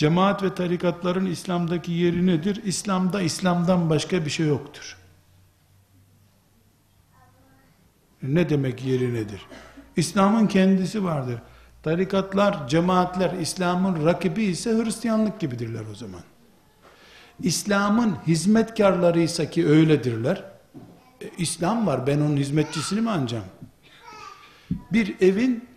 Cemaat ve tarikatların İslam'daki yeri nedir? İslam'da İslam'dan başka bir şey yoktur. Ne demek yeri nedir? İslam'ın kendisi vardır. Tarikatlar, cemaatler İslam'ın rakibi ise Hristiyanlık gibidirler o zaman. İslam'ın hizmetkarlarıysa ki öyledirler. E, İslam var ben onun hizmetçisini mi anacağım? Bir evin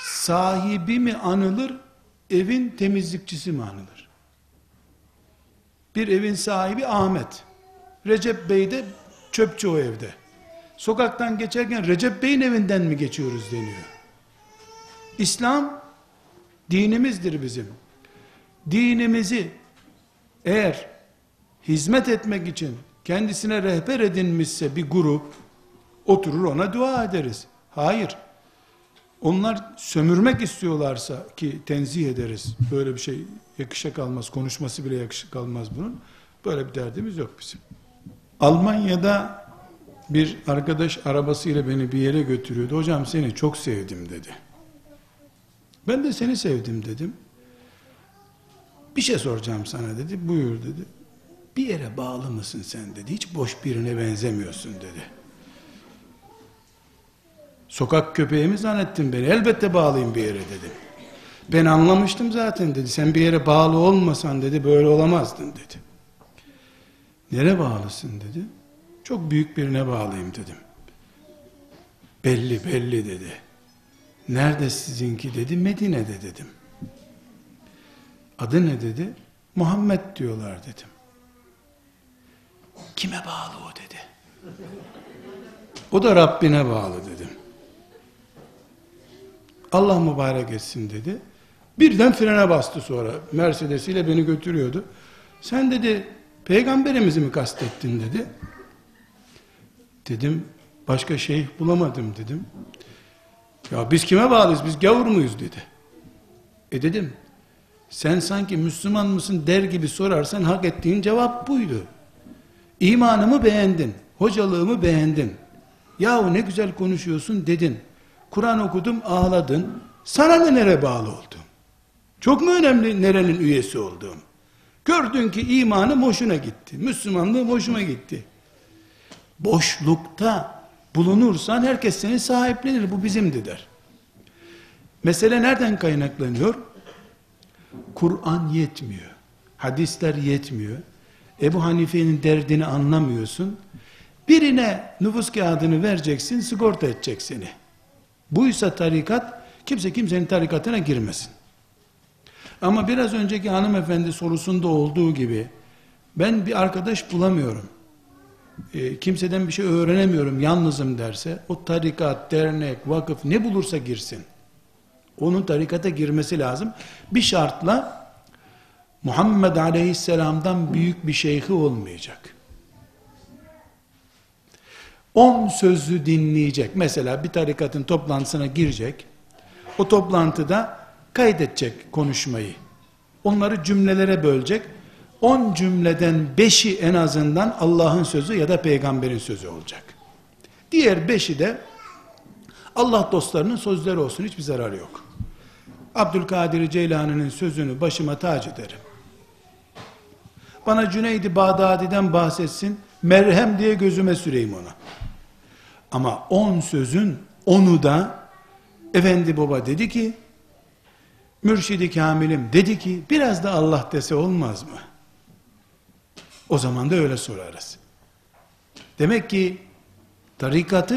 sahibi mi anılır, evin temizlikçisi mi anılır? Bir evin sahibi Ahmet. Recep Bey de çöpçü o evde. Sokaktan geçerken Recep Bey'in evinden mi geçiyoruz deniyor. İslam dinimizdir bizim. Dinimizi eğer hizmet etmek için kendisine rehber edinmişse bir grup oturur ona dua ederiz. Hayır. Onlar sömürmek istiyorlarsa ki tenzih ederiz. Böyle bir şey yakışa kalmaz. Konuşması bile yakışa kalmaz bunun. Böyle bir derdimiz yok bizim. Almanya'da bir arkadaş arabasıyla beni bir yere götürüyordu. Hocam seni çok sevdim dedi. Ben de seni sevdim dedim. Bir şey soracağım sana dedi. Buyur dedi. Bir yere bağlı mısın sen dedi. Hiç boş birine benzemiyorsun dedi. Sokak köpeği mi zannettin beni? Elbette bağlıyım bir yere dedim. Ben anlamıştım zaten dedi. Sen bir yere bağlı olmasan dedi böyle olamazdın dedi. Nere bağlısın dedi. Çok büyük birine bağlıyım dedim. Belli belli dedi. Nerede sizinki dedi. Medine'de dedim. Adı ne dedi? Muhammed diyorlar dedim. Kime bağlı o dedi. O da Rabbine bağlı dedim. Allah mübarek etsin dedi. Birden frene bastı sonra. Mercedes ile beni götürüyordu. Sen dedi peygamberimizi mi kastettin dedi. Dedim başka şeyh bulamadım dedim. Ya biz kime bağlıyız biz gavur muyuz dedi. E dedim sen sanki Müslüman mısın der gibi sorarsan hak ettiğin cevap buydu. İmanımı beğendin, hocalığımı beğendin. Yahu ne güzel konuşuyorsun dedin. Kur'an okudum ağladın. Sana ne nere bağlı oldum? Çok mu önemli nerenin üyesi olduğum? Gördün ki imanım hoşuna gitti. Müslümanlığım hoşuma gitti. Boşlukta bulunursan herkes seni sahiplenir. Bu bizimdi der. Mesele nereden kaynaklanıyor? Kur'an yetmiyor. Hadisler yetmiyor. Ebu Hanife'nin derdini anlamıyorsun. Birine nüfus kağıdını vereceksin, sigorta edecek seni. Buysa tarikat, kimse kimsenin tarikatına girmesin. Ama biraz önceki hanımefendi sorusunda olduğu gibi, ben bir arkadaş bulamıyorum. E, kimseden bir şey öğrenemiyorum, yalnızım derse, o tarikat, dernek, vakıf ne bulursa girsin. Onun tarikata girmesi lazım. Bir şartla, Muhammed Aleyhisselam'dan büyük bir şeyhi olmayacak. On sözlü dinleyecek. Mesela bir tarikatın toplantısına girecek. O toplantıda kaydedecek konuşmayı. Onları cümlelere bölecek. On cümleden beşi en azından Allah'ın sözü ya da peygamberin sözü olacak. Diğer beşi de Allah dostlarının sözleri olsun. Hiçbir zararı yok. Abdülkadir Ceylani'nin sözünü başıma tac ederim. Bana Cüneydi Bağdadi'den bahsetsin, merhem diye gözüme süreyim ona. Ama on sözün onu da Efendi Baba dedi ki, Mürşidi Kamil'im dedi ki, biraz da Allah dese olmaz mı? O zaman da öyle sorarız. Demek ki tarikatı